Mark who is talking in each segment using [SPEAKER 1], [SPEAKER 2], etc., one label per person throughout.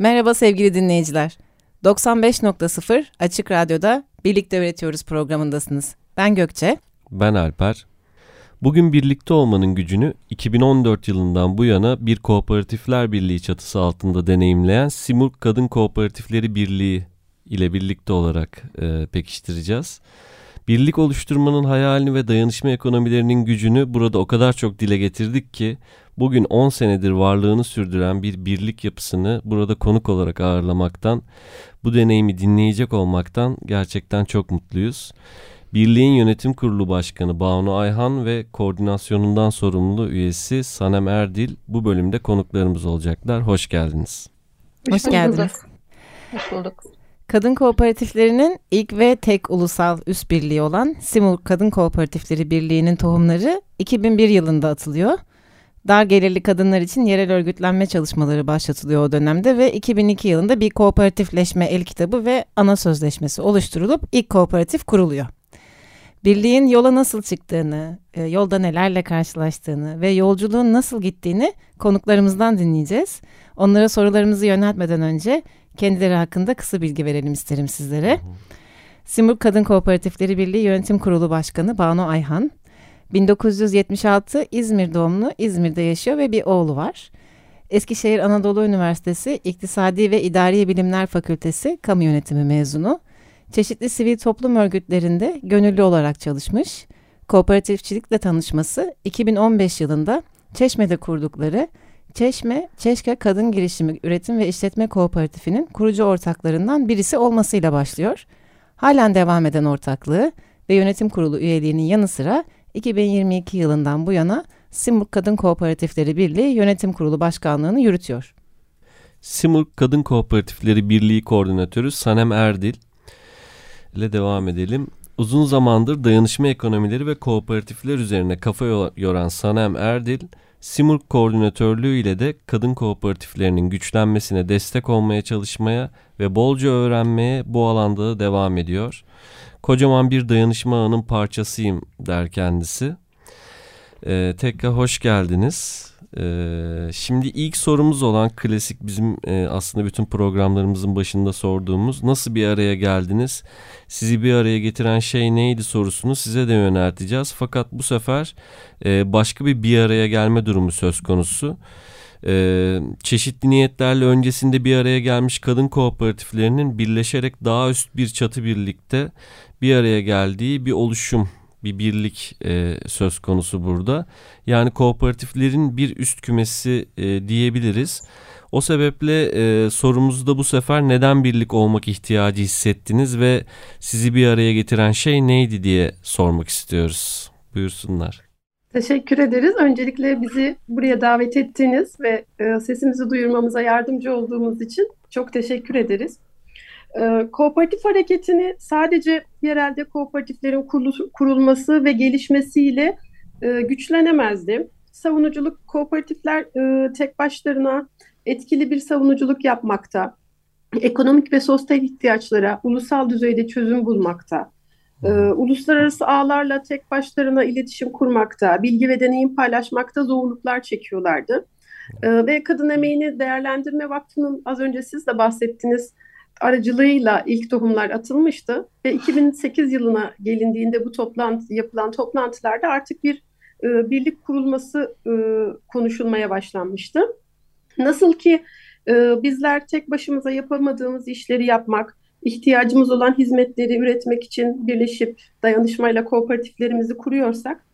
[SPEAKER 1] Merhaba sevgili dinleyiciler. 95.0 Açık Radyo'da Birlikte Öğretiyoruz programındasınız. Ben Gökçe.
[SPEAKER 2] Ben Alper. Bugün birlikte olmanın gücünü 2014 yılından bu yana bir kooperatifler birliği çatısı altında deneyimleyen Simurg Kadın Kooperatifleri Birliği ile birlikte olarak e, pekiştireceğiz. Birlik oluşturmanın hayalini ve dayanışma ekonomilerinin gücünü burada o kadar çok dile getirdik ki bugün 10 senedir varlığını sürdüren bir birlik yapısını burada konuk olarak ağırlamaktan, bu deneyimi dinleyecek olmaktan gerçekten çok mutluyuz. Birliğin yönetim kurulu başkanı Banu Ayhan ve koordinasyonundan sorumlu üyesi Sanem Erdil bu bölümde konuklarımız olacaklar. Hoş geldiniz.
[SPEAKER 1] Hoş geldiniz.
[SPEAKER 3] Hoş bulduk.
[SPEAKER 1] Kadın kooperatiflerinin ilk ve tek ulusal üst birliği olan Simurg Kadın Kooperatifleri Birliği'nin tohumları 2001 yılında atılıyor. Dar gelirli kadınlar için yerel örgütlenme çalışmaları başlatılıyor o dönemde ve 2002 yılında bir kooperatifleşme el kitabı ve ana sözleşmesi oluşturulup ilk kooperatif kuruluyor. Birliğin yola nasıl çıktığını, e, yolda nelerle karşılaştığını ve yolculuğun nasıl gittiğini konuklarımızdan dinleyeceğiz. Onlara sorularımızı yöneltmeden önce kendileri hakkında kısa bilgi verelim isterim sizlere. Simurg Kadın Kooperatifleri Birliği Yönetim Kurulu Başkanı Banu Ayhan. 1976 İzmir doğumlu, İzmir'de yaşıyor ve bir oğlu var. Eskişehir Anadolu Üniversitesi İktisadi ve İdari Bilimler Fakültesi Kamu Yönetimi mezunu. Çeşitli sivil toplum örgütlerinde gönüllü olarak çalışmış. Kooperatifçilikle tanışması 2015 yılında Çeşme'de kurdukları Çeşme, Çeşke Kadın Girişimi Üretim ve İşletme Kooperatifinin kurucu ortaklarından birisi olmasıyla başlıyor. Halen devam eden ortaklığı ve yönetim kurulu üyeliğinin yanı sıra 2022 yılından bu yana Simurg Kadın Kooperatifleri Birliği Yönetim Kurulu Başkanlığını yürütüyor.
[SPEAKER 2] Simurg Kadın Kooperatifleri Birliği Koordinatörü Sanem Erdil ile devam edelim. Uzun zamandır dayanışma ekonomileri ve kooperatifler üzerine kafa yo- yoran Sanem Erdil, Simurg koordinatörlüğü ile de kadın kooperatiflerinin güçlenmesine destek olmaya çalışmaya ve bolca öğrenmeye bu alanda da devam ediyor. Kocaman bir dayanışma ağının parçasıyım der kendisi. Ee, tekrar hoş geldiniz. Ee, şimdi ilk sorumuz olan klasik bizim e, aslında bütün programlarımızın başında sorduğumuz nasıl bir araya geldiniz? Sizi bir araya getiren şey neydi sorusunu size de yönelteceğiz. Fakat bu sefer e, başka bir bir araya gelme durumu söz konusu. E, çeşitli niyetlerle öncesinde bir araya gelmiş kadın kooperatiflerinin birleşerek daha üst bir çatı birlikte bir araya geldiği bir oluşum bir birlik e, söz konusu burada. Yani kooperatiflerin bir üst kümesi e, diyebiliriz. O sebeple e, sorumuzu da bu sefer neden birlik olmak ihtiyacı hissettiniz ve sizi bir araya getiren şey neydi diye sormak istiyoruz. Buyursunlar.
[SPEAKER 3] Teşekkür ederiz. Öncelikle bizi buraya davet ettiğiniz ve e, sesimizi duyurmamıza yardımcı olduğumuz için çok teşekkür ederiz. E, kooperatif hareketini sadece yerelde kooperatiflerin kurulması ve gelişmesiyle e, güçlenemezdi. Savunuculuk kooperatifler e, tek başlarına etkili bir savunuculuk yapmakta, ekonomik ve sosyal ihtiyaçlara ulusal düzeyde çözüm bulmakta, e, uluslararası ağlarla tek başlarına iletişim kurmakta, bilgi ve deneyim paylaşmakta zorluklar çekiyorlardı. E, ve Kadın Emeğini Değerlendirme Vakfı'nın az önce siz de bahsettiğiniz aracılığıyla ilk tohumlar atılmıştı ve 2008 yılına gelindiğinde bu toplantı yapılan toplantılarda artık bir e, birlik kurulması e, konuşulmaya başlanmıştı. Nasıl ki e, bizler tek başımıza yapamadığımız işleri yapmak, ihtiyacımız olan hizmetleri üretmek için birleşip dayanışmayla kooperatiflerimizi kuruyorsak,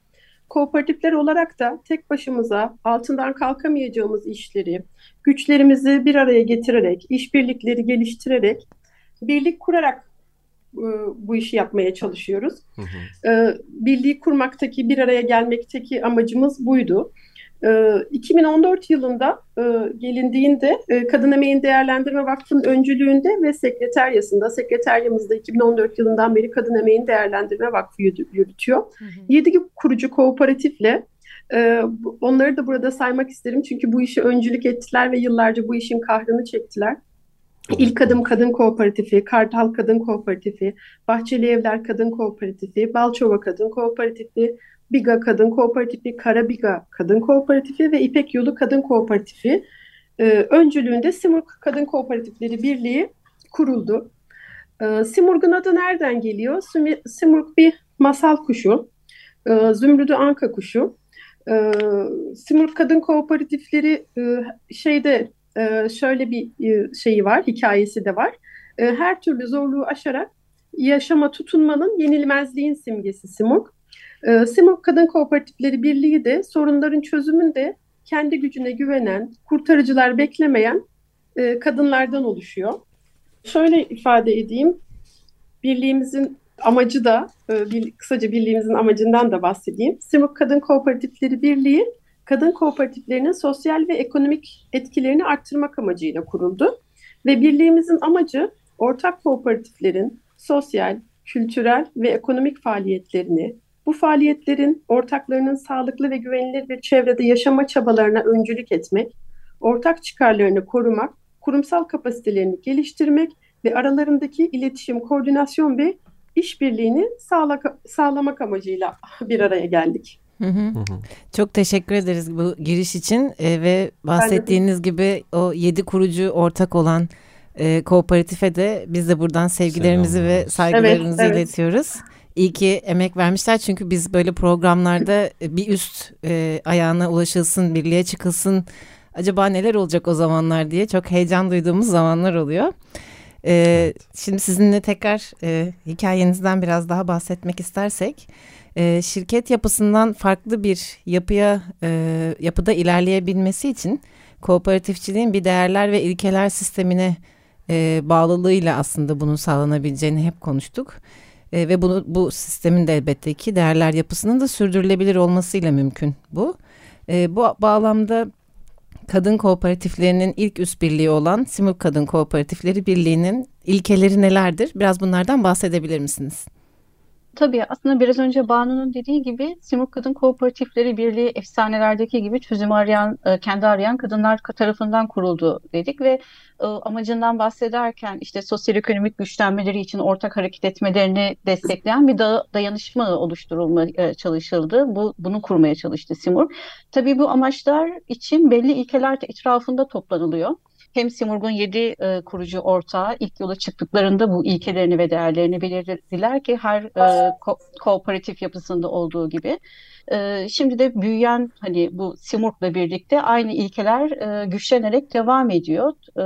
[SPEAKER 3] kooperatifler olarak da tek başımıza altından kalkamayacağımız işleri, güçlerimizi bir araya getirerek, işbirlikleri geliştirerek, birlik kurarak e, bu işi yapmaya çalışıyoruz.
[SPEAKER 2] Hı hı.
[SPEAKER 3] E, birliği kurmaktaki, bir araya gelmekteki amacımız buydu. 2014 yılında gelindiğinde Kadın Emeğin Değerlendirme Vakfı'nın öncülüğünde ve sekreteryasında, sekreteryamızda 2014 yılından beri Kadın Emeğin Değerlendirme Vakfı yürütüyor. Hı hı. 7 kurucu kooperatifle onları da burada saymak isterim çünkü bu işi öncülük ettiler ve yıllarca bu işin kahrını çektiler. İlk Adım Kadın Kooperatifi, Kartal Kadın Kooperatifi, Bahçeli Evler Kadın Kooperatifi, Balçova Kadın Kooperatifi, Biga Kadın Kooperatifi, Karabiga Kadın Kooperatifi ve İpek Yolu Kadın Kooperatifi e, öncülüğünde Simurg Kadın Kooperatifleri Birliği kuruldu. E, Simurg'un adı nereden geliyor? Simurg bir masal kuşu, e, zümrüdü anka kuşu. E, Simurg Kadın Kooperatifleri e, şeyde e, şöyle bir e, şeyi var, hikayesi de var. E, her türlü zorluğu aşarak yaşama tutunmanın yenilmezliğin simgesi Simurg. E, Simurg Kadın Kooperatifleri Birliği de sorunların çözümünde kendi gücüne güvenen, kurtarıcılar beklemeyen e, kadınlardan oluşuyor. Şöyle ifade edeyim, birliğimizin amacı da, e, kısaca birliğimizin amacından da bahsedeyim. Simurg Kadın Kooperatifleri Birliği, kadın kooperatiflerinin sosyal ve ekonomik etkilerini arttırmak amacıyla kuruldu. Ve birliğimizin amacı ortak kooperatiflerin sosyal, kültürel ve ekonomik faaliyetlerini, bu faaliyetlerin ortaklarının sağlıklı ve güvenilir bir çevrede yaşama çabalarına öncülük etmek, ortak çıkarlarını korumak, kurumsal kapasitelerini geliştirmek ve aralarındaki iletişim, koordinasyon ve işbirliğini sağlamak amacıyla bir araya geldik.
[SPEAKER 1] Hı hı. Çok teşekkür ederiz bu giriş için e, ve bahsettiğiniz gibi o yedi kurucu ortak olan e, kooperatife de biz de buradan sevgilerimizi Selam. ve saygılarımızı evet, evet. iletiyoruz. İyi ki emek vermişler çünkü biz böyle programlarda bir üst e, ayağına ulaşılsın, birliğe çıkılsın. Acaba neler olacak o zamanlar diye çok heyecan duyduğumuz zamanlar oluyor. Ee, evet. Şimdi sizinle tekrar e, hikayenizden biraz daha bahsetmek istersek e, şirket yapısından farklı bir yapıya e, yapıda ilerleyebilmesi için kooperatifçiliğin bir değerler ve ilkeler sistemine e, bağlılığıyla aslında bunun sağlanabileceğini hep konuştuk. E, ve bunu bu sistemin de elbette ki değerler yapısının da sürdürülebilir olmasıyla mümkün bu. E, bu bağlamda kadın kooperatiflerinin ilk üst birliği olan Simuk Kadın Kooperatifleri Birliği'nin ilkeleri nelerdir? Biraz bunlardan bahsedebilir misiniz?
[SPEAKER 4] Tabii aslında biraz önce Banu'nun dediği gibi Simurg Kadın Kooperatifleri Birliği efsanelerdeki gibi çözüm arayan, e, kendi arayan kadınlar tarafından kuruldu dedik ve e, amacından bahsederken işte sosyoekonomik güçlenmeleri için ortak hareket etmelerini destekleyen bir dayanışma oluşturulma e, çalışıldı. Bu bunu kurmaya çalıştı Simurg. Tabii bu amaçlar için belli ilkeler etrafında toplanılıyor hem Simurg'un yedi e, kurucu ortağı ilk yola çıktıklarında bu ilkelerini ve değerlerini belirlediler ki her e, ko- kooperatif yapısında olduğu gibi. E, şimdi de büyüyen hani bu Simurg'la birlikte aynı ilkeler e, güçlenerek devam ediyor. E,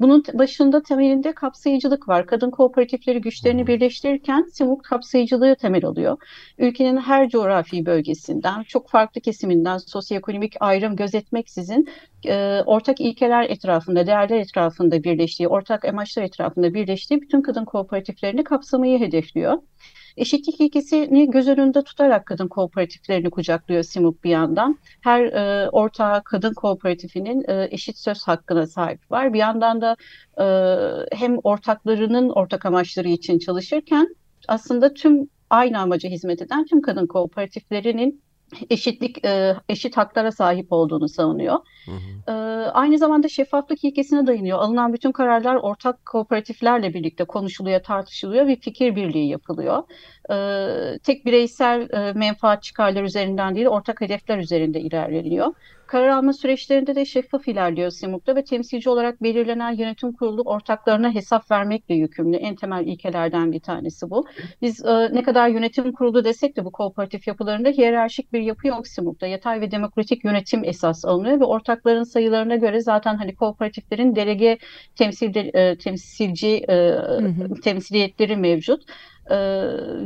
[SPEAKER 4] bunun başında temelinde kapsayıcılık var. Kadın kooperatifleri güçlerini birleştirirken Simurg kapsayıcılığı temel alıyor. Ülkenin her coğrafi bölgesinden, çok farklı kesiminden sosyoekonomik ayrım gözetmeksizin e, ortak ilkeler etrafında, değerler etrafında birleştiği, ortak amaçlar etrafında birleştiği bütün kadın kooperatiflerini kapsamayı hedefliyor. Eşitlik ilkesini göz önünde tutarak kadın kooperatiflerini kucaklıyor Simuk bir yandan. Her e, ortağı kadın kooperatifinin e, eşit söz hakkına sahip var. Bir yandan da e, hem ortaklarının ortak amaçları için çalışırken aslında tüm aynı amaca hizmet eden tüm kadın kooperatiflerinin eşitlik e, eşit haklara sahip olduğunu savunuyor. Hı hı. E, aynı zamanda şeffaflık ilkesine dayanıyor. Alınan bütün kararlar ortak kooperatiflerle birlikte konuşuluyor, tartışılıyor ve fikir birliği yapılıyor. E, tek bireysel menfaat çıkarlar üzerinden değil, ortak hedefler üzerinde ilerleniyor. Karar alma süreçlerinde de şeffaf ilerliyor Simuk'ta ve temsilci olarak belirlenen yönetim kurulu ortaklarına hesap vermekle yükümlü. En temel ilkelerden bir tanesi bu. Biz e, ne kadar yönetim kurulu desek de bu kooperatif yapılarında hiyerarşik bir yapı yok Simuk'ta. Yatay ve demokratik yönetim esas alınıyor ve ortakların sayılarına göre zaten hani kooperatiflerin delege temsil e, temsilci e, hı hı. temsiliyetleri mevcut. Ee,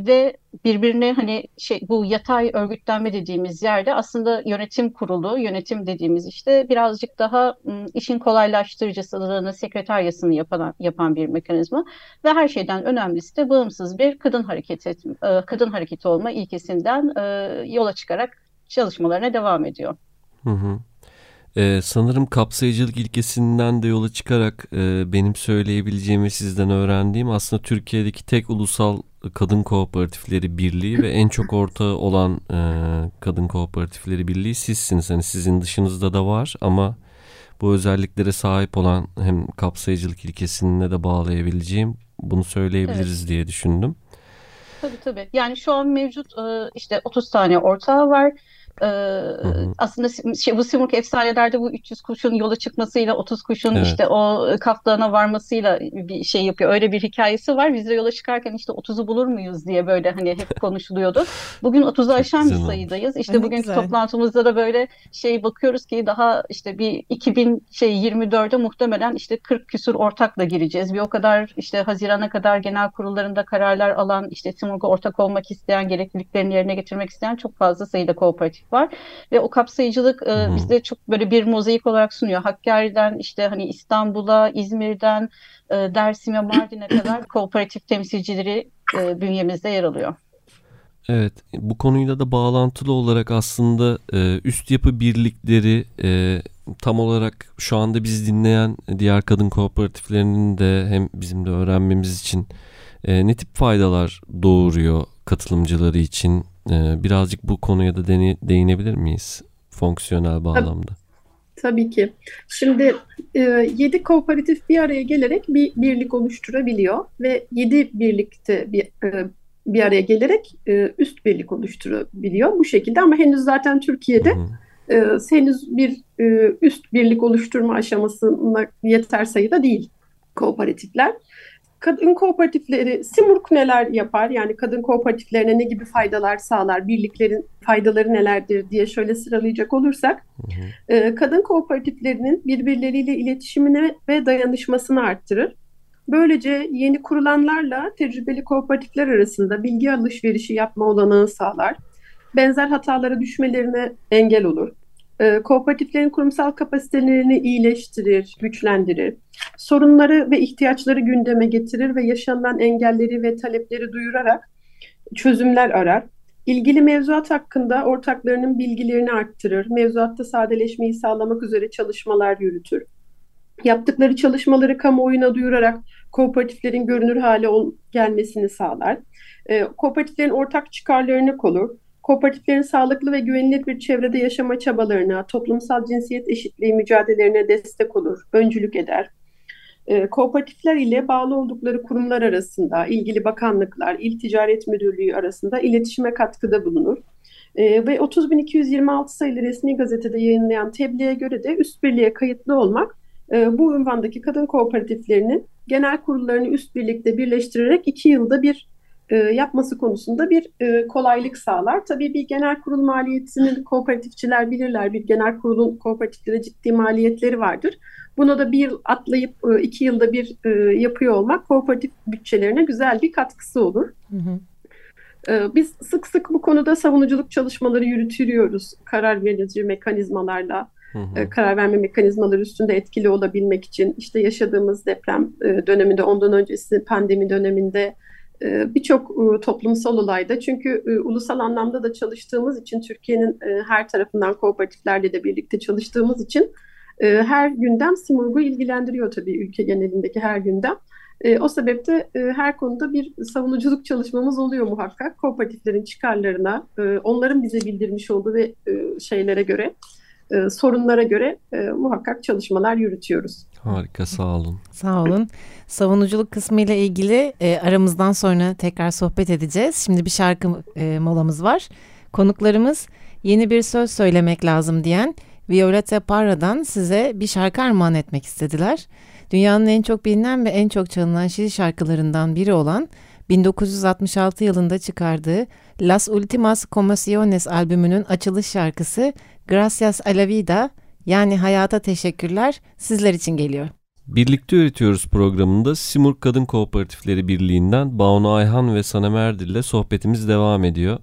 [SPEAKER 4] ve birbirine hani şey bu yatay örgütlenme dediğimiz yerde aslında yönetim kurulu, yönetim dediğimiz işte birazcık daha işin kolaylaştırıcısını, sekreteryasını yapan yapan bir mekanizma ve her şeyden önemlisi de bağımsız bir kadın hareket et, kadın hareketi olma ilkesinden yola çıkarak çalışmalarına devam ediyor.
[SPEAKER 2] Hı hı. Ee, sanırım kapsayıcılık ilkesinden de yola çıkarak e, benim söyleyebileceğim ve sizden öğrendiğim aslında Türkiye'deki tek ulusal kadın kooperatifleri birliği ve en çok ortağı olan e, kadın kooperatifleri birliği sizsiniz. Hani sizin dışınızda da var ama bu özelliklere sahip olan hem kapsayıcılık ilkesine de bağlayabileceğim bunu söyleyebiliriz
[SPEAKER 4] Evet.
[SPEAKER 2] diye düşündüm.
[SPEAKER 4] Tabii tabii. Yani şu an mevcut e, işte 30 tane ortağı var. E,
[SPEAKER 2] hı.
[SPEAKER 4] aslında sim- şey, bu Simurg efsanelerde bu 300 kuşun yola çıkmasıyla 30 kuşun
[SPEAKER 2] Evet.
[SPEAKER 4] işte o kaftana varmasıyla bir şey yapıyor. Öyle bir hikayesi var. Biz de yola çıkarken işte 30'u bulur muyuz diye böyle hani hep konuşuluyordu. Bugün 30'u aşan bir sayıdayız. İşte
[SPEAKER 1] ne
[SPEAKER 4] bugünkü
[SPEAKER 1] güzel.
[SPEAKER 4] toplantımızda da böyle şey bakıyoruz ki daha işte bir 2000 şey 24'e muhtemelen işte 40 küsur ortakla gireceğiz. Bir o kadar işte Haziran'a kadar genel kurullarında kararlar alan işte Simurg'a ortak olmak isteyen, gerekliliklerini yerine getirmek isteyen çok fazla sayıda kooperatif var. Ve o kapsayıcılık e,
[SPEAKER 2] Hı.
[SPEAKER 4] bizde çok böyle bir mozaik olarak sunuyor. Hakkari'den işte hani İstanbul'a, İzmir'den e, Dersim'e, Mardin'e kadar kooperatif temsilcileri e, bünyemizde yer alıyor.
[SPEAKER 2] Evet, bu konuyla da bağlantılı olarak aslında e, üst yapı birlikleri e, tam olarak şu anda biz dinleyen diğer kadın kooperatiflerinin de hem bizim de öğrenmemiz için e, ne tip faydalar doğuruyor katılımcıları için? E, birazcık bu konuya da değinebilir miyiz fonksiyonel bağlamda?
[SPEAKER 3] Tabii ki. Şimdi e, 7 kooperatif bir araya gelerek bir birlik oluşturabiliyor ve 7 birlikte bir e, bir araya gelerek e, üst birlik oluşturabiliyor bu şekilde ama henüz zaten Türkiye'de e, henüz bir e, üst birlik oluşturma aşamasına yeter sayıda değil kooperatifler. Kadın kooperatifleri, Simurg neler yapar? Yani kadın kooperatiflerine ne gibi faydalar sağlar? Birliklerin faydaları nelerdir diye şöyle sıralayacak olursak,
[SPEAKER 2] Hı hı.
[SPEAKER 3] e, kadın kooperatiflerinin birbirleriyle iletişimini ve dayanışmasını arttırır. Böylece yeni kurulanlarla tecrübeli kooperatifler arasında bilgi alışverişi yapma olanağı sağlar. Benzer hatalara düşmelerine engel olur. E, Kooperatiflerin kurumsal kapasitelerini iyileştirir, güçlendirir. Sorunları ve ihtiyaçları gündeme getirir ve yaşanılan engelleri ve talepleri duyurarak çözümler arar. İlgili mevzuat hakkında ortaklarının bilgilerini arttırır. Mevzuatta sadeleşmeyi sağlamak üzere çalışmalar yürütür. Yaptıkları çalışmaları kamuoyuna duyurarak kooperatiflerin görünür hale gelmesini sağlar. E, kooperatiflerin ortak çıkarlarını korur. Kooperatiflerin sağlıklı ve güvenilir bir çevrede yaşama çabalarına, toplumsal cinsiyet eşitliği mücadelelerine destek olur, öncülük eder. E, kooperatifler ile bağlı oldukları kurumlar arasında, ilgili bakanlıklar, İl Ticaret Müdürlüğü arasında iletişime katkıda bulunur. E, ve 30.226 sayılı resmi gazetede yayınlayan tebliğe göre de üst birliğe kayıtlı olmak e, bu ünvandaki kadın kooperatiflerinin genel kurullarını üst birlikte birleştirerek iki yılda bir e, yapması konusunda bir e, kolaylık sağlar. Tabii bir genel kurul maliyetinin kooperatifçiler bilirler. Bir genel kurulun kooperatiflere ciddi maliyetleri vardır. Buna da bir yıl atlayıp e, iki yılda bir e, yapıyor olmak kooperatif bütçelerine güzel bir katkısı olur.
[SPEAKER 1] Hı hı.
[SPEAKER 3] Biz sık sık bu konuda savunuculuk çalışmaları yürütüyoruz karar verici mekanizmalarla,
[SPEAKER 2] Hı hı.
[SPEAKER 3] karar verme mekanizmaları üstünde etkili olabilmek için. işte yaşadığımız deprem döneminde, ondan öncesi pandemi döneminde birçok e, toplumsal olayda. Çünkü e, ulusal anlamda da çalıştığımız için Türkiye'nin e, her tarafından kooperatiflerle de birlikte çalıştığımız için e, her gündem Simurg'u ilgilendiriyor tabii ülke genelindeki her gündem. E, o sebeple e, her konuda bir savunuculuk çalışmamız oluyor muhakkak. Kooperatiflerin çıkarlarına, e, onların bize bildirmiş olduğu ve e, şeylere göre, e, sorunlara göre e, muhakkak çalışmalar yürütüyoruz.
[SPEAKER 2] Harika sağ olun.
[SPEAKER 1] Sağ olun. Savunuculuk kısmı ile ilgili e, aramızdan sonra tekrar sohbet edeceğiz. Şimdi bir şarkı e, molamız var. Konuklarımız yeni bir söz söylemek lazım diyen Violeta Parra'dan size bir şarkı armağan etmek istediler. Dünyanın en çok bilinen ve en çok çalınan Şili şarkılarından biri olan 1966 yılında çıkardığı Las Últimas Comisiones albümünün açılış şarkısı Gracias a la Vida yani hayata teşekkürler sizler için geliyor.
[SPEAKER 2] Birlikte Üretiyoruz programında Simurg Kadın Kooperatifleri Birliği'nden Banu Ayhan ve Sanem Erdil ile sohbetimiz devam ediyor.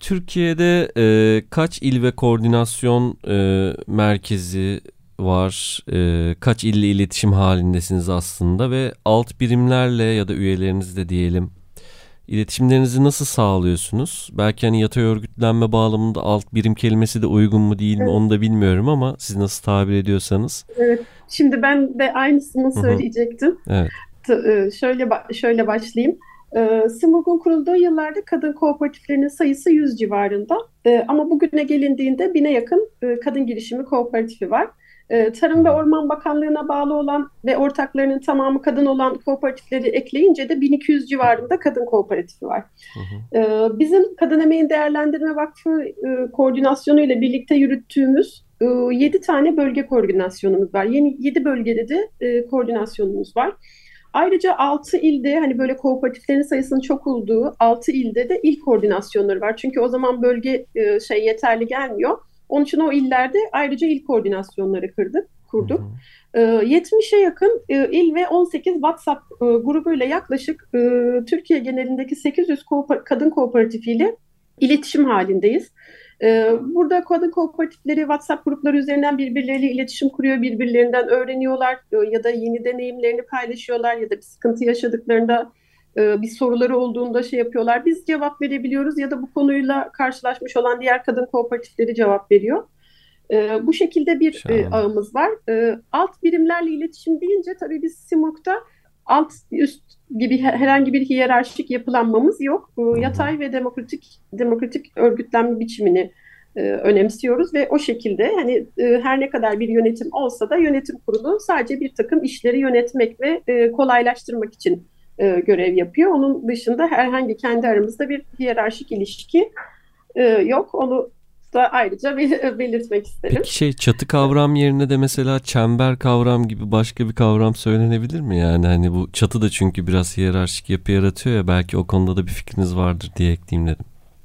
[SPEAKER 2] Türkiye'de e, kaç il ve koordinasyon e, merkezi var? E, kaç ille iletişim halindesiniz aslında ve alt birimlerle ya da üyelerinizle diyelim İletişimlerinizi nasıl sağlıyorsunuz? Belki hani yatay örgütlenme bağlamında alt birim kelimesi de uygun mu değil mi
[SPEAKER 3] Evet.
[SPEAKER 2] onu da bilmiyorum ama siz nasıl tabir ediyorsanız.
[SPEAKER 3] Evet. Şimdi ben de aynısını
[SPEAKER 2] hı.
[SPEAKER 3] söyleyecektim.
[SPEAKER 2] Evet.
[SPEAKER 3] T- e, Şöyle ba- şöyle başlayayım. E, Simurg'un kurulduğu yıllarda kadın kooperatiflerinin sayısı 100 civarında. E, Ama bugüne gelindiğinde bine yakın e, kadın girişimi kooperatifi var. E, Tarım ve Orman Bakanlığı'na bağlı olan ve ortaklarının tamamı kadın olan kooperatifleri ekleyince de 1200 civarında kadın kooperatifi var.
[SPEAKER 2] Hı hı.
[SPEAKER 3] Ee, Bizim Kadın Emeğin Değerlendirme Vakfı e, koordinasyonu ile birlikte yürüttüğümüz 7 tane bölge koordinasyonumuz var. Yeni 7 bölgede de e, koordinasyonumuz var. Ayrıca 6 ilde hani böyle kooperatiflerin sayısının çok olduğu 6 ilde de il koordinasyonları var. Çünkü o zaman bölge e, şey yeterli gelmiyor. Onun için o illerde ayrıca il koordinasyonları kırdık, kurduk.
[SPEAKER 2] Hı hı.
[SPEAKER 3] E, 70'e yakın e, il ve 18 WhatsApp e, grubuyla yaklaşık e, Türkiye genelindeki 800 kooper- kadın kooperatifiyle iletişim halindeyiz. E, Burada kadın kooperatifleri WhatsApp grupları üzerinden birbirleriyle iletişim kuruyor, birbirlerinden öğreniyorlar e, ya da yeni deneyimlerini paylaşıyorlar ya da bir sıkıntı yaşadıklarında e, bir soruları olduğunda şey yapıyorlar. Biz cevap verebiliyoruz ya da bu konuyla karşılaşmış olan diğer kadın kooperatifleri cevap veriyor. E, bu şekilde bir e, ağımız var. E, alt birimlerle iletişim deyince tabii biz Simurg'da alt üst gibi he- herhangi bir hiyerarşik yapılanmamız yok. E, yatay ve demokratik demokratik örgütlenme biçimini e, önemsiyoruz ve o şekilde hani e, her ne kadar bir yönetim olsa da yönetim kurulu sadece bir takım işleri yönetmek ve e, kolaylaştırmak için e, görev yapıyor. Onun dışında herhangi kendi aramızda bir hiyerarşik ilişki e, yok. Onu da ayrıca bel- belirtmek isterim.
[SPEAKER 2] Peki şey çatı kavram yerine de mesela çember kavram gibi başka bir kavram söylenebilir mi? Yani hani bu çatı da çünkü biraz hiyerarşik yapı yaratıyor ya belki o konuda da bir fikriniz vardır diye ekleyeyim dedim.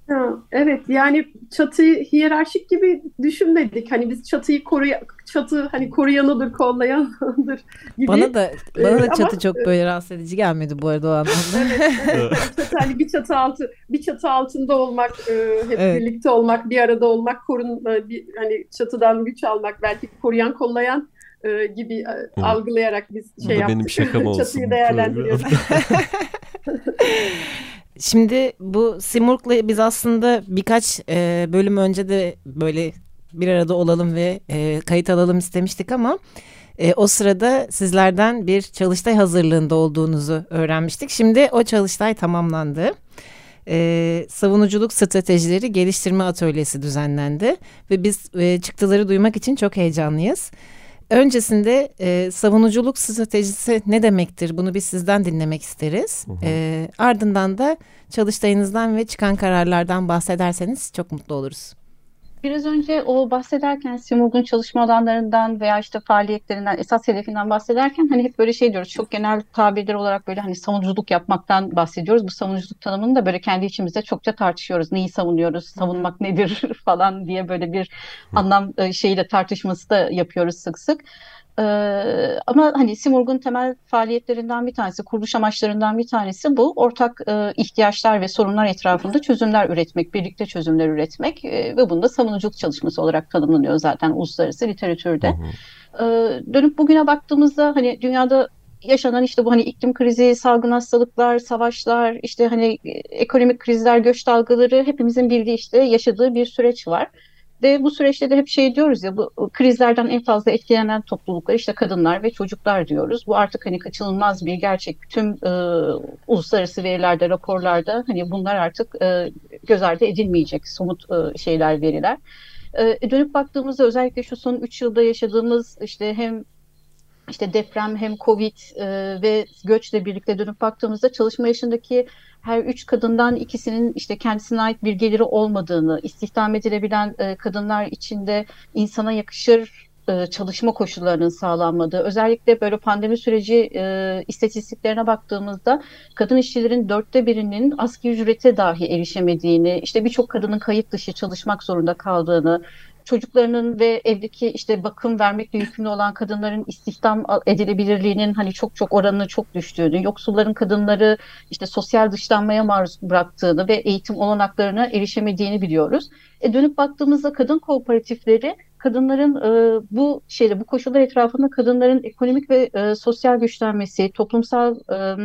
[SPEAKER 3] Ha, evet yani çatıyı hiyerarşik gibi düşünmedik. Hani biz çatıyı koruya çatı hani koruyanıdır, kollayanıdır gibi.
[SPEAKER 1] Bana da bana
[SPEAKER 3] Ee,
[SPEAKER 1] da
[SPEAKER 3] ama-
[SPEAKER 1] çatı çok böyle rahatsız edici gelmedi bu arada o anlamda.
[SPEAKER 3] Evet, çatı, hani bir çatı altı bir çatı altında olmak, e, hep
[SPEAKER 1] Evet.
[SPEAKER 3] birlikte olmak, bir arada olmak, korun e, bir hani çatıdan güç almak, belki koruyan, kollayan e, gibi e, algılayarak biz
[SPEAKER 2] Bu
[SPEAKER 3] şey
[SPEAKER 2] da
[SPEAKER 3] yaptık.
[SPEAKER 2] benim şakam olsun.
[SPEAKER 3] Çatıyı değerlendiriyoruz.
[SPEAKER 1] Şimdi bu Simurg'la biz aslında birkaç e, bölüm önce de böyle bir arada olalım ve e, kayıt alalım istemiştik ama e, o sırada sizlerden bir çalıştay hazırlığında olduğunuzu öğrenmiştik. Şimdi o çalıştay tamamlandı. E, savunuculuk stratejileri geliştirme atölyesi düzenlendi ve biz e, çıktıları duymak için çok heyecanlıyız. Öncesinde e, savunuculuk stratejisi ne demektir? Bunu biz sizden dinlemek isteriz.
[SPEAKER 2] Hı hı.
[SPEAKER 1] E, ardından da çalıştayınızdan ve çıkan kararlardan bahsederseniz çok mutlu oluruz.
[SPEAKER 4] Biraz önce o bahsederken Simurg'un çalışma alanlarından veya işte faaliyetlerinden, esas hedefinden bahsederken hani hep böyle şey diyoruz. Çok genel tabirler olarak böyle hani savunuculuk yapmaktan bahsediyoruz. Bu savunuculuk tanımını da böyle kendi içimizde çokça tartışıyoruz. Neyi savunuyoruz, savunmak nedir falan diye böyle bir anlam e, şeyiyle tartışması da yapıyoruz sık sık. Ee, ama hani Simurg'un temel faaliyetlerinden bir tanesi, kuruluş amaçlarından bir tanesi bu. Ortak e, ihtiyaçlar ve sorunlar etrafında çözümler üretmek, birlikte çözümler üretmek e, ve bunda savunuculuk çalışması olarak tanımlanıyor zaten uluslararası literatürde.
[SPEAKER 2] Hı hı.
[SPEAKER 4] Ee, dönüp bugüne baktığımızda hani dünyada yaşanan işte bu hani iklim krizi, salgın hastalıklar, savaşlar, işte hani e, ekonomik krizler, göç dalgaları hepimizin bildiği işte yaşadığı bir süreç var. Ve bu süreçte de hep şey diyoruz ya bu krizlerden en fazla etkilenen topluluklar işte kadınlar ve çocuklar diyoruz. Bu artık hani kaçınılmaz bir gerçek. Tüm e, uluslararası verilerde, raporlarda hani bunlar artık e, göz ardı edilmeyecek somut e, şeyler, veriler. E, dönüp baktığımızda özellikle şu son 3 yılda yaşadığımız işte hem işte deprem hem Covid e, ve göçle birlikte dönüp baktığımızda çalışma yaşındaki her üç kadından ikisinin işte kendisine ait bir geliri olmadığını, istihdam edilebilen e, kadınlar içinde insana yakışır e, çalışma koşullarının sağlanmadığı, özellikle böyle pandemi süreci e, istatistiklerine baktığımızda kadın işçilerin dörtte birinin asgari ücrete dahi erişemediğini, işte birçok kadının kayıt dışı çalışmak zorunda kaldığını, çocuklarının ve evdeki işte bakım vermekle yükümlü olan kadınların istihdam edilebilirliğinin hani çok çok oranının çok düştüğünü, yoksulların kadınları işte sosyal dışlanmaya maruz bıraktığını ve eğitim olanaklarına erişemediğini biliyoruz. E dönüp baktığımızda kadın kooperatifleri kadınların e, bu şeyde bu koşullar etrafında kadınların ekonomik ve e, sosyal güçlenmesi, toplumsal e,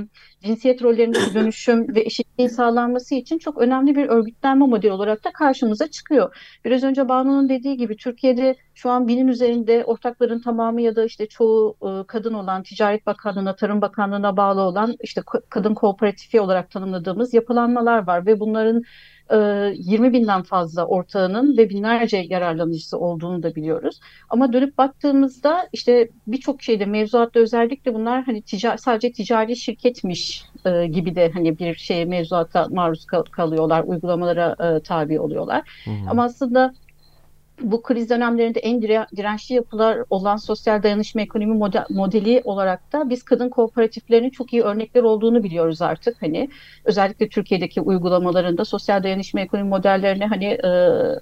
[SPEAKER 4] cinsiyet rollerindeki dönüşüm ve eşitliğin sağlanması için çok önemli bir örgütlenme modeli olarak da karşımıza çıkıyor. Biraz önce Banu'nun dediği gibi Türkiye'de şu an binin üzerinde ortakların tamamı ya da işte çoğu e, kadın olan Ticaret Bakanlığı'na, Tarım Bakanlığı'na bağlı olan işte kadın kooperatifi olarak tanımladığımız yapılanmalar var ve bunların 20 e, binden fazla ortağının ve binlerce yararlanıcısı olduğunu da biliyoruz. Ama dönüp baktığımızda işte birçok şeyde mevzuatta özellikle bunlar hani ticari, sadece ticari şirketmiş e, gibi de hani bir şeye mevzuata maruz kal kalıyorlar, uygulamalara e, tabi oluyorlar. Hı hı. Ama aslında bu kriz dönemlerinde en dirençli yapılar olan sosyal dayanışma ekonomi model, modeli olarak da biz kadın kooperatiflerinin çok iyi örnekler olduğunu biliyoruz artık. Hani özellikle Türkiye'deki uygulamalarında sosyal dayanışma ekonomi modellerine hani e,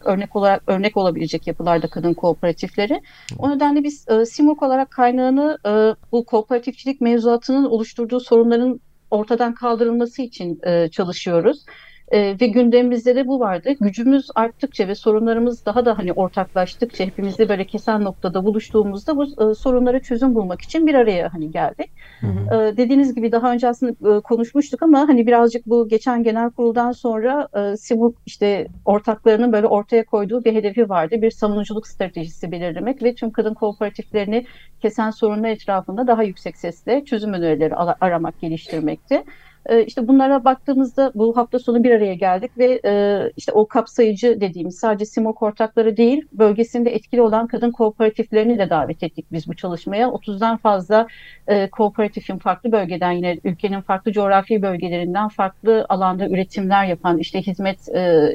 [SPEAKER 4] örnek olarak örnek olabilecek yapılarda kadın kooperatifleri. O nedenle biz e, Simurg olarak kaynağını e, bu kooperatifçilik mevzuatının oluşturduğu sorunların ortadan kaldırılması için e, çalışıyoruz. E, ve gündemimizde de bu vardı. Gücümüz arttıkça ve sorunlarımız daha da hani ortaklaştıkça hepimizde böyle kesen noktada buluştuğumuzda bu e, sorunlara çözüm bulmak için bir araya hani geldik. Hı hı. E, dediğiniz gibi daha önce aslında e, konuşmuştuk ama hani birazcık bu geçen genel kuruldan sonra e, SİBUK işte ortaklarının böyle ortaya koyduğu bir hedefi vardı. Bir savunuculuk stratejisi belirlemek ve tüm kadın kooperatiflerini kesen sorunlar etrafında daha yüksek sesle çözüm önerileri aramak, geliştirmekti. E, işte bunlara baktığımızda bu hafta sonu bir araya geldik ve e, işte o kapsayıcı dediğimiz sadece SİMOK ortakları değil bölgesinde etkili olan kadın kooperatiflerini de davet ettik biz bu çalışmaya. 30'dan fazla e, kooperatifin farklı bölgeden yine ülkenin farklı coğrafi bölgelerinden farklı alanda üretimler yapan işte hizmet e,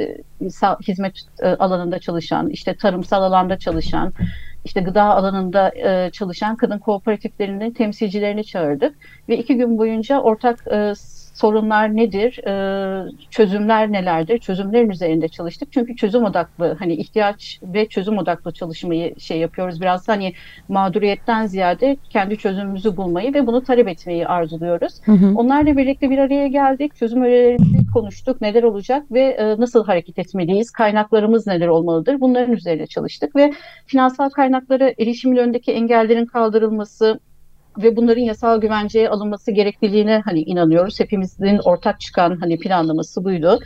[SPEAKER 4] hizmet e, alanında çalışan işte tarımsal alanda çalışan işte gıda alanında e, çalışan kadın kooperatiflerinin temsilcilerini çağırdık ve iki gün boyunca ortak e, sorunlar nedir, e, çözümler nelerdir, çözümlerin üzerinde çalıştık. Çünkü çözüm odaklı hani ihtiyaç ve çözüm odaklı çalışmayı şey yapıyoruz. Biraz hani mağduriyetten ziyade kendi çözümümüzü bulmayı ve bunu talep etmeyi arzuluyoruz. Hı hı. Onlarla birlikte bir araya geldik, çözüm önerilerimizi konuştuk, neler olacak ve e, nasıl hareket etmeliyiz, kaynaklarımız neler olmalıdır bunların üzerine çalıştık ve finansal kaynaklara erişimin önündeki engellerin kaldırılması, ve bunların yasal güvenceye alınması gerekliliğine hani inanıyoruz. Hepimizin ortak çıkan hani planlaması buydu.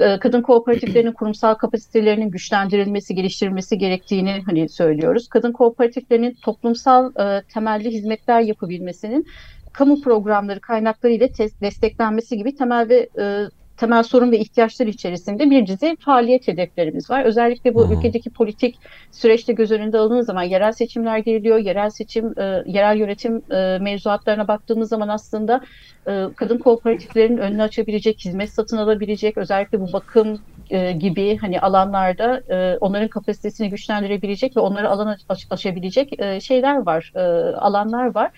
[SPEAKER 4] Ee, kadın kooperatiflerinin kurumsal kapasitelerinin güçlendirilmesi, geliştirilmesi gerektiğini hani söylüyoruz. Kadın kooperatiflerinin toplumsal e, temelli hizmetler yapabilmesinin kamu programları kaynakları ile desteklenmesi gibi temel ve e, temel sorun ve ihtiyaçlar içerisinde bir dizi faaliyet hedeflerimiz var. Özellikle bu hmm. ülkedeki politik süreçte göz önünde alındığı zaman yerel seçimler geliyor. Yerel seçim, e, yerel yönetim e, mevzuatlarına baktığımız zaman aslında e, kadın kooperatiflerin önünü açabilecek, hizmet satın alabilecek, özellikle bu bakım e, gibi hani alanlarda e, onların kapasitesini güçlendirebilecek ve onları alan aç, açabilecek e, şeyler var, e, alanlar var.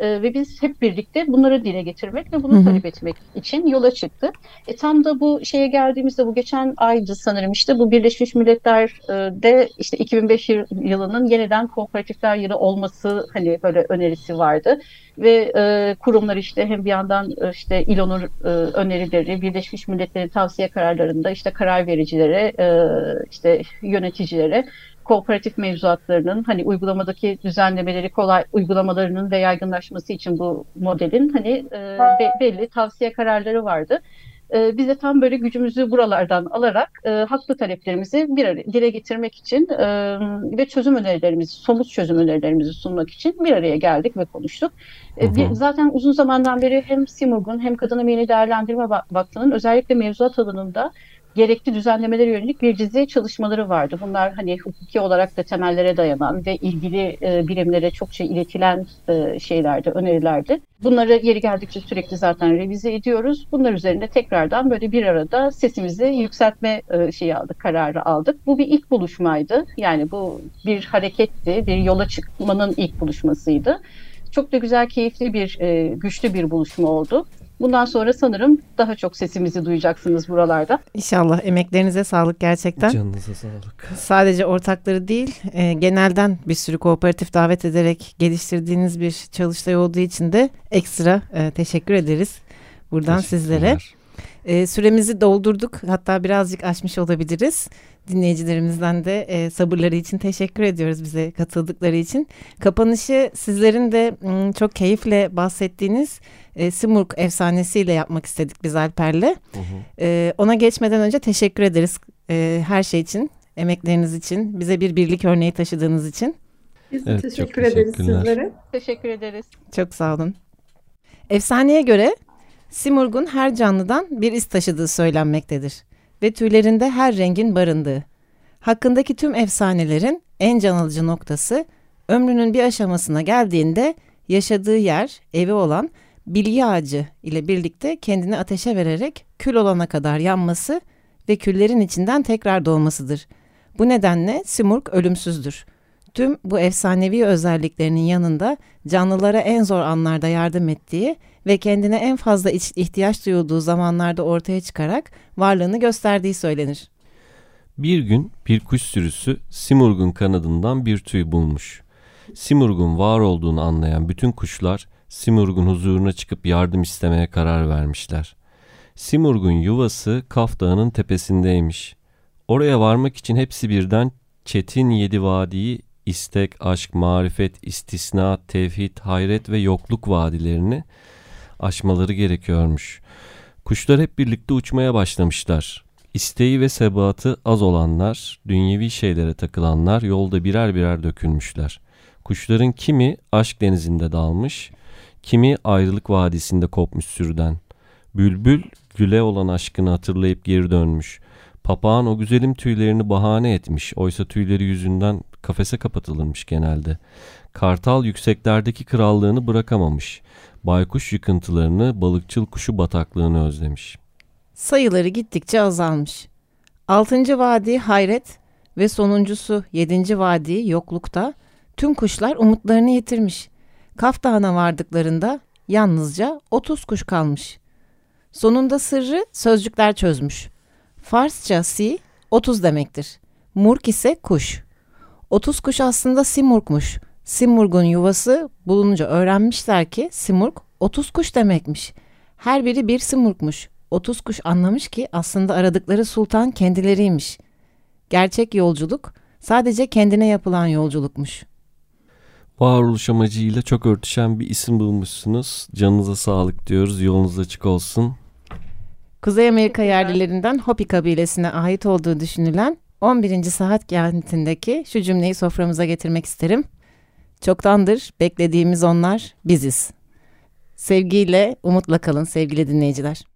[SPEAKER 4] E, ve biz hep birlikte bunları dile getirmek ve bunu hı hı. talep etmek için yola çıktık. E, tam da bu şeye geldiğimizde bu geçen aydı sanırım işte bu Birleşmiş Milletler'de işte 2005 yılının yeniden kooperatifler yılı olması hani böyle önerisi vardı ve e, kurumlar işte hem bir yandan e, işte İLO'nun e, önerileri, Birleşmiş Milletler'in tavsiye kararlarında işte karar vericilere, e, işte yöneticilere kooperatif mevzuatlarının hani uygulamadaki düzenlemeleri kolay uygulamalarının ve yaygınlaşması için bu modelin hani e, be, belli tavsiye kararları vardı. E, biz de tam böyle gücümüzü buralardan alarak e, haklı taleplerimizi bir araya dile getirmek için e, ve çözüm önerilerimizi, somut çözüm önerilerimizi sunmak için bir araya geldik ve konuştuk. E, bir, zaten uzun zamandan beri hem Simurg'un hem Kadın Emeğini Değerlendirme Vakfı'nın özellikle mevzuat alanında gerekli düzenlemelere yönelik bir dizi çalışmaları vardı. Bunlar hani hukuki olarak da temellere dayanan ve ilgili e, birimlere çokça iletilen e, şeylerdi, önerilerdi. Bunları yeri geldikçe sürekli zaten revize ediyoruz. Bunlar üzerinde tekrardan böyle bir arada sesimizi yükseltme e, şeyi aldık, kararı aldık. Bu bir ilk buluşmaydı. Yani bu bir hareketti, bir yola çıkmanın ilk buluşmasıydı. Çok da güzel, keyifli bir, e, güçlü bir buluşma oldu. Bundan sonra sanırım daha çok sesimizi duyacaksınız buralarda.
[SPEAKER 1] İnşallah emeklerinize sağlık gerçekten.
[SPEAKER 2] Canınıza sağlık.
[SPEAKER 1] Sadece ortakları değil e, genelden bir sürü kooperatif davet ederek geliştirdiğiniz bir çalıştay olduğu için de ekstra e, teşekkür ederiz buradan sizlere. E, süremizi doldurduk. Hatta birazcık aşmış olabiliriz. Dinleyicilerimizden de e, sabırları için teşekkür ediyoruz bize katıldıkları için. Kapanışı sizlerin de m, çok keyifle bahsettiğiniz e, Simurg efsanesiyle yapmak istedik biz Alper'le. E, ona geçmeden önce teşekkür ederiz e, her şey için, emekleriniz için, bize bir birlik örneği taşıdığınız için.
[SPEAKER 3] Biz
[SPEAKER 2] Evet, çok
[SPEAKER 3] teşekkür ederiz sizlere.
[SPEAKER 4] Teşekkür ederiz.
[SPEAKER 1] Çok sağ olun. Efsaneye göre Simurg'un her canlıdan bir iz taşıdığı söylenmektedir ve tüylerinde her rengin barındığı. Hakkındaki tüm efsanelerin en can alıcı noktası ömrünün bir aşamasına geldiğinde yaşadığı yer, evi olan bilgi ağacı ile birlikte kendini ateşe vererek kül olana kadar yanması ve küllerin içinden tekrar doğmasıdır. Bu nedenle Simurg ölümsüzdür. Tüm bu efsanevi özelliklerinin yanında canlılara en zor anlarda yardım ettiği ve kendine en fazla ihtiyaç duyulduğu zamanlarda ortaya çıkarak varlığını gösterdiği söylenir.
[SPEAKER 2] Bir gün bir kuş sürüsü Simurg'un kanadından bir tüy bulmuş. Simurg'un var olduğunu anlayan bütün kuşlar Simurg'un huzuruna çıkıp yardım istemeye karar vermişler. Simurg'un yuvası Kaf Dağı'nın tepesindeymiş. Oraya varmak için hepsi birden Çetin Yedi Vadiyi istek, aşk, marifet, istisna, tevhid, hayret ve yokluk vadilerini aşmaları gerekiyormuş. Kuşlar hep birlikte uçmaya başlamışlar. İsteği ve sebatı az olanlar, dünyevi şeylere takılanlar yolda birer birer dökülmüşler. Kuşların kimi aşk denizinde dalmış, kimi ayrılık vadisinde kopmuş sürüden. Bülbül güle olan aşkını hatırlayıp geri dönmüş. Papağan o güzelim tüylerini bahane etmiş. Oysa tüyleri yüzünden kafese kapatılırmış genelde. Kartal yükseklerdeki krallığını bırakamamış. Baykuş yıkıntılarını, balıkçıl kuşu bataklığını özlemiş.
[SPEAKER 1] Sayıları gittikçe azalmış. Altıncı vadi hayret ve sonuncusu yedinci vadi yoklukta tüm kuşlar umutlarını yitirmiş. Kaf Dağı'na vardıklarında yalnızca 30 kuş kalmış. Sonunda sırrı sözcükler çözmüş. Farsça si 30 demektir. Murk ise kuş. 30 kuş aslında simurgmuş. Simurg'un yuvası bulununca öğrenmişler ki simurg 30 kuş demekmiş. Her biri bir simurgmuş. 30 kuş anlamış ki aslında aradıkları sultan kendileriymiş. Gerçek yolculuk sadece kendine yapılan yolculukmuş.
[SPEAKER 2] Varoluş amacıyla çok örtüşen bir isim bulmuşsunuz. Canınıza sağlık diyoruz. Yolunuz açık olsun.
[SPEAKER 1] Kuzey Amerika yerlilerinden Hopi kabilesine ait olduğu düşünülen 11. saat kentindeki şu cümleyi soframıza getirmek isterim. Çoktandır beklediğimiz onlar biziz. Sevgiyle, umutla kalın sevgili dinleyiciler.